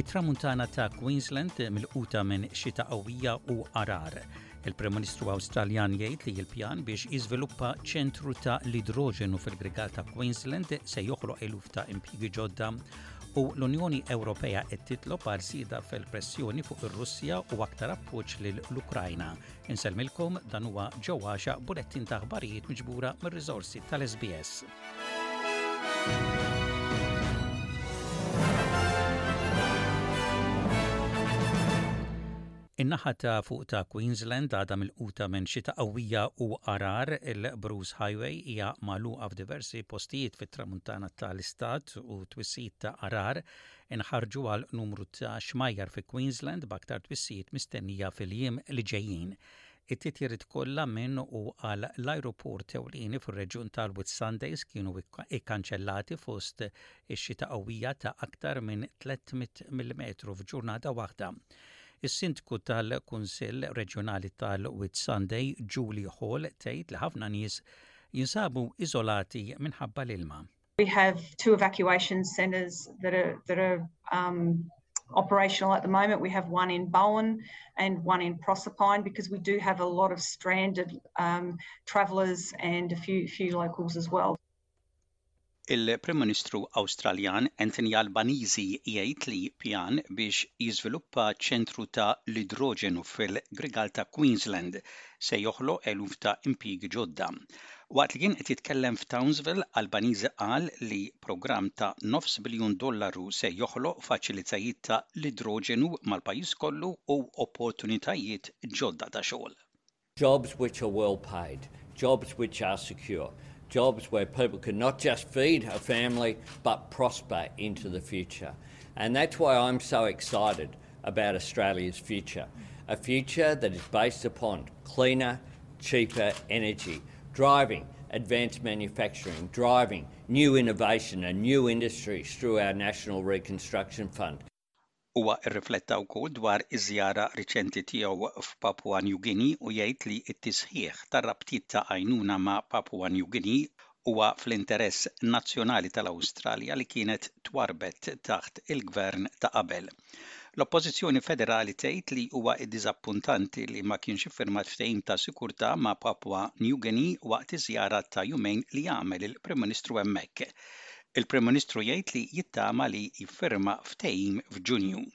It-tramuntana ta' Queensland mill-quta minn xita qawwija u arar. Il-Prim Ministru Awstraljan jgħid li l-pjan biex jiżviluppa ċentru ta' l-idroġenu fil-Grigal ta' Queensland se joħloq eluf ta' impjiegi ġodda u l-Unjoni Ewropea qed titlob għal żieda fil-pressjoni fuq ir-Russja u aktar appoġġ lil l-Ukrajna. Insellmilkom dan huwa ġew għaxa bulettin ta' aħbarijiet miġbura mir-riżorsi tal-SBS. In-naħa ta' fuq ta' Queensland għadha milquta minn xita qawwija u għargħar. Il-Bruce Highway hija magħluqa f'diversi postijiet fit-Tramuntana ta' l-istat u twissijiet ta' għargħar inħarġu għal numru ta' xmajjar fi Queensland b'aktar twissijiet mistennija fil-jiem li ġejjin. It-titjiriet kollha minn u għal l-ajruport ewlieni fir-reġjun ta' l-Whitsundays kienu kkanċellati fost ix-xita qawwija ta' aktar minn 300 millimetru f'ġurnata waħda. Is-Sindku tal-Kunsill Reġjonali tal-Whitsunday, Julie Hall, tgħid li ħafna nies jinsabu iżolati minħabba l-ilma. We have two evacuation centres that are, that are um, operational at the moment. We have one in Bowen and one in Proserpine because we do have a lot of stranded um, travellers and a few, few locals as well. Il-Prim Ministru Awstraljan Anthony Albanese jgħid li pjan biex jiżviluppa ċentru ta' l-idroġenu fil-Grigal ta' Queensland se joħloq eluf ta' impjiegi ġodda. Waqt li kien qed jitkellem f'Townsville, Albanese qal li programm ta' nofs biljun dollaru se joħloq faċilitajiet ta' l-idroġenu mal-pajjiż kollu u opportunitajiet ġodda ta' xogħol. Jobs which are well paid, jobs which are secure. jobs where people can not just feed a family but prosper into the future. And that's why I'm so excited about Australia's future a future that is based upon cleaner, cheaper energy, driving advanced manufacturing, driving new innovation and new industries through our National Reconstruction Fund, Huwa rrifletta wkoll dwar iż-żjara riċenti tiegħu f'Papua New Guinea u jgħid li t-tisħiħ tar-rabtiet ta' għajnuna ma' Papua New Guinea huwa fl-interess nazzjonali tal-Awstralja li kienet twarrbet taħt il-gvern ta' qabel. L-Oppożizzjoni Federali tgħid li huwa diżappuntanti li ma kienx iffirmat ftehim ta' sikurtà ma' Papua New Guinea waqt iż-żjara ta' jumejn li għamel il-Prim Ministru hemmhekk Il-Prim Ministru jgħid li jittama li jiffirma ftehim f'Ġunju.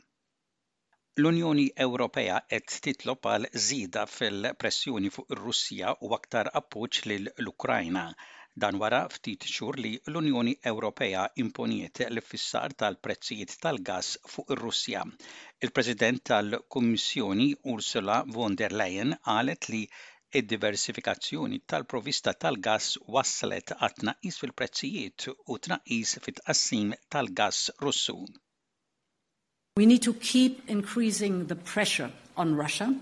L-Unjoni Ewropea qed titlob għal żieda fil-pressjoni fuq ir-Russja u aktar appoġġ lill-Ukrajna. Dan wara ftit xhur li l-Unjoni Ewropea imponiet l-iffissar tal-prezzijiet tal-gass fuq ir-Russja. Il-President tal-Kummissjoni Ursula von der Leyen qalet li Id-diversifikazzjoni tal-provvista tal-gass wasslet għat-tnaqqis fil-prezzijiet u tnaqqis fit-tqassim tal-gass Russu. We need to keep increasing the pressure on Russia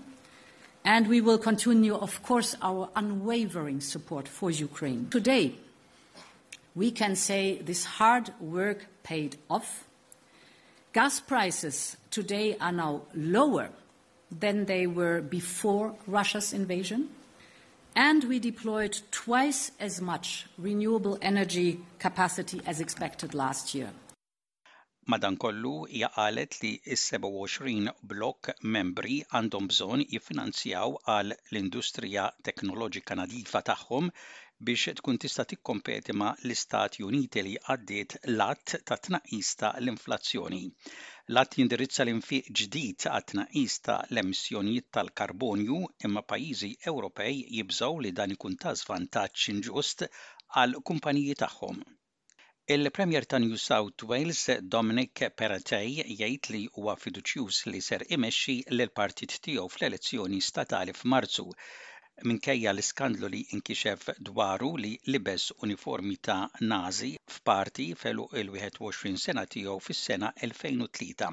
and we will continue of course our unwavering support for Ukraine. Today we can say this hard work paid off. Gas prices today are now lower than they were before Russia's invasion and we deployed twice as much renewable energy capacity as expected last year. Madankollu, hija qalet li s-27 blokk membri għandhom bżonn jiffinanzjaw għal l-industrija teknoloġika nadifa tagħhom biex tkun tista' tikkompeti ma' l-Istati Uniti li għaddiet l-għadd ta' tnaqqis ta' l-inflazzjoni. L-Att jindirizza l-infiq ġdid għat-tnaqqis ta' l-emissjonijiet tal-karbonju, imma pajjiżi Ewropej jibżgħu li dan ikun ta' żvantaġġ inġust għall-kumpaniji tagħhom. Il-Premier ta' New South Wales, Dominic Perrottet jgħid li huwa fiduċjuż li ser imexxi lill-partit tiegħu fl-elezzjoni statali f'Marzu, minkejja l-iskandlu li inkixef dwaru li libes uniformi ta' Nazi f'party f'għeluq il-21 sena tiegħu fis-sena 2003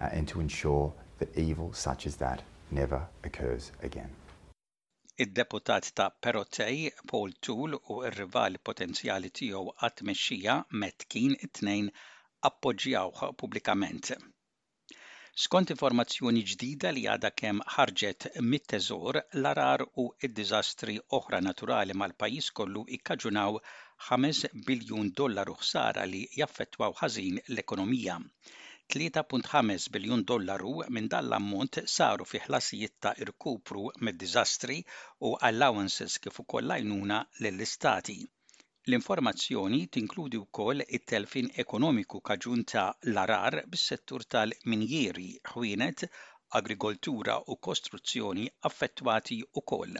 and to ensure that evil such as that never occurs again. Id-Deputat ta' Perrottet, Paul Toole u r-rival potenzjali tiegħu għat-tmexxija, Matt Kean, it-tnejn appoġġjawh pubblikament. Skont informazzjoni ġdida li għadha kemm ħarġet mit-Teżor, l-għargħar u d-diżastri oħra naturali mal-pajjiż kollu ikkaġunaw ħames biljun dollaru ħsara li jaffettwaw ħażin l-ekonomija. 3.5 biljun dollaru minn dan l-ammont saru fi ħlasijiet ta' irkupru mid-diżastri u allowances kif ukoll għajnuna lill-istati. L-informazzjoni tinkludi wkoll it-telfien ekonomiku kaġun ta' l-għarar bis-settur tal-minjieri, ħwienet, agrigoltura u kostruzzjoni affettwati wkoll.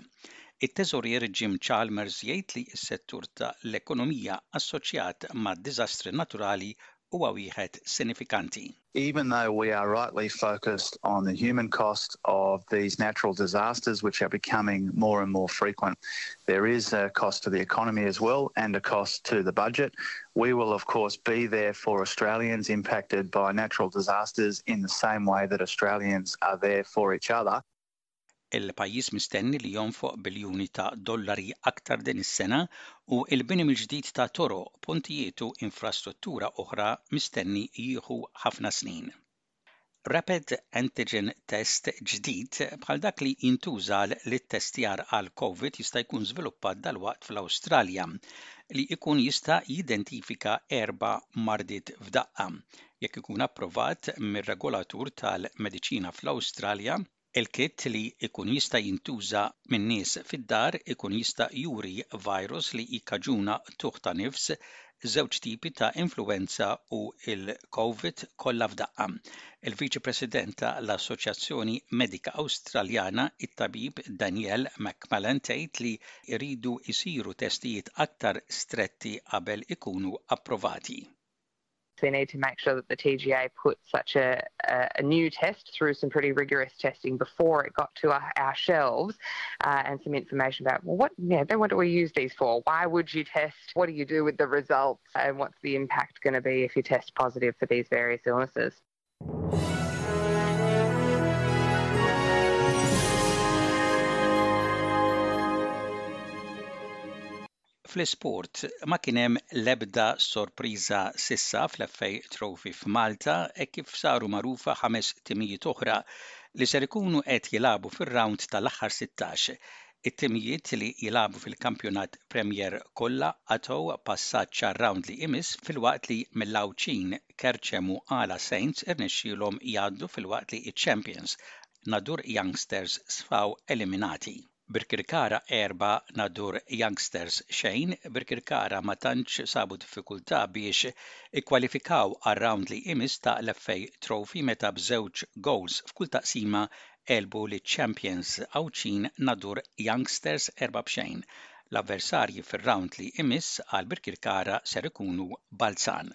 It-Teżorier Jim Chalmers jgħid li s-settur ta' l-ekonomija assoċjat mad-diżastri naturali Even though we are rightly focused on the human cost of these natural disasters, which are becoming more and more frequent, there is a cost to the economy as well and a cost to the budget. We will, of course, be there for Australians impacted by natural disasters in the same way that Australians are there for each other. Il-pajjiż mistenni li jonfoq biljuni ta' dollari aktar din is-sena u l-bini mill-ġdid ta' toroq, pontijiet u infrastruttura oħra mistenni jieħu ħafna snin. Rapid antigen test ġdid bħal dak li jintuża għal l-ittestjar għal Covid jista' jkun żviluppat dalwaqt fl-Awstralja li jkun jista' jidentifika erba' mardiet f'daqqa jekk ikun approvat mir-regolatur tal-mediċina fl-Awstralja Il-kit li jkun jista' jintuża minn nies fid-dar ikun jista' juri virus li jikkaġuna tuħ ta' nifs, żewġ tipi ta' influwenza u l-Covid kollha f'daqqa. Il-Viċi President ta' l-Assoċjazzjoni Medika Awstraljana, it-Tabib Danielle McMullan tgħid li jridu jsiru testijiet aktar stretti qabel ikunu approvati. we need to make sure that the TGA put such a, a, a new test through some pretty rigorous testing before it got to our, our shelves uh, and some information about, well, what, yeah, then what do we use these for? Why would you test? What do you do with the results? And what's the impact going to be if you test positive for these various illnesses? Fl-isport ma kien hemm l-ebda sorpriża s'issa fl-FA Trophy f'Malta hekk kif saru magħrufa ħames timijiet oħra li ser ikunu qed jilagħbu fir-rawnd tal-aħħar sittax It-timijiet li jilagħbu fil-Kampjonat Premier kollha qatgħu passaġġ għar-rawnd li jmiss filwaqt li mill-Għawdxin, Kerċem u Għala Saints irnexxielhom jgħaddu filwaqt li ċ-champions, Nadur Youngsters sfaw eliminati. Birkirkara 4, Nadur Youngsters xejn, Birkirkara ma tantx sabu diffikultà biex ikkwalifikaw għar-rawnd li jmiss ta' l-FA Trophy meta b'żewġ gowls f'kull taqsima għelbu liċ-champions Għawdxin Nadur Youngsters erba' b'xejn. L-avversarji fir-rawnd li imiss għal Birkirkara ser ikunu Balzan.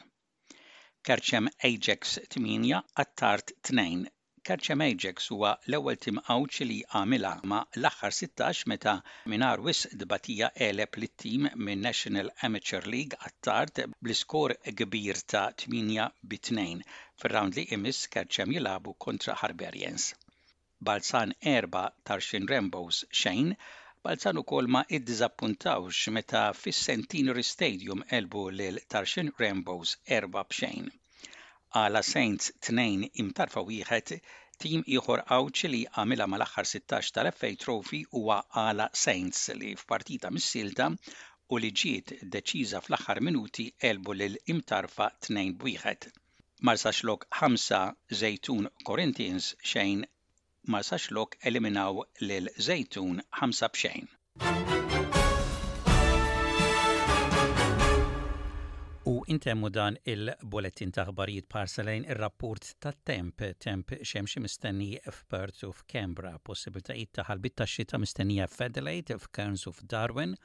Kerċem Ajax tmienja, Għattard tnejn. Kerċem Ajax huwa l-ewwel tim Għawdxi li għamilha ma' l-aħħar sittax meta mingħajr wisq tbatija għeleb lit-tim min-National Amateur League Għattard bl-iskor kbir ta' tmienja bi tnejn Fir-rawnd li imiss Kerċem jilagħbu kontra Harbarians. Balzan 4, Tarxien Rainbows xejn, Balzan ukoll ma iddiżappuntawx meta fis-Centenary Stadium għelbu lil Tarxien Rainbows erba' b'xejn. Għala Saints 2, Imtarfa 1, Tim ieħor Għawdxi li għamilha mal-aħħar sittax tal-FA Trophy huwa Għala Saints li f'partita missielta u li ġiet deċiża fl-aħħar minuti għelbu lil Imtarfa 2 b' 1. Marsaxlokk 5, Zejtun Corinthians xejn Marsaxlokk eliminaw lil Zejtun 5 b' xejn. U intemmu dan il-bulettin ta' aħbarijiet parsa lejn ir-rapport tat-temp, temp xemxi mistenni f'Perth u f'Kembra, possibiltajiet ta' ħalbit ta' xita mistennija f'Adelaide, f'Cairns u f'Darwin,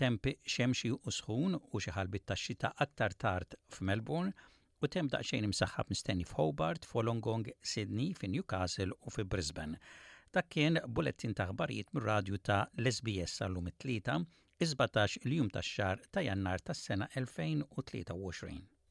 Temp xemxi u sħun u xi ħalbiet tax-xita aktar tard f'Melbourne, u temp daqsxejn imsaħħab mistenni f'Hobart, f'Wollongong, Sydney, fi Newcastle u fi Brisbane. Dak kien bullettin ta' aħbarijiet mir-radju ta' l-SBS sa llum it-Tlieta, is-17 il-jum tax-xahar ta' Jannar tas-sena 2023.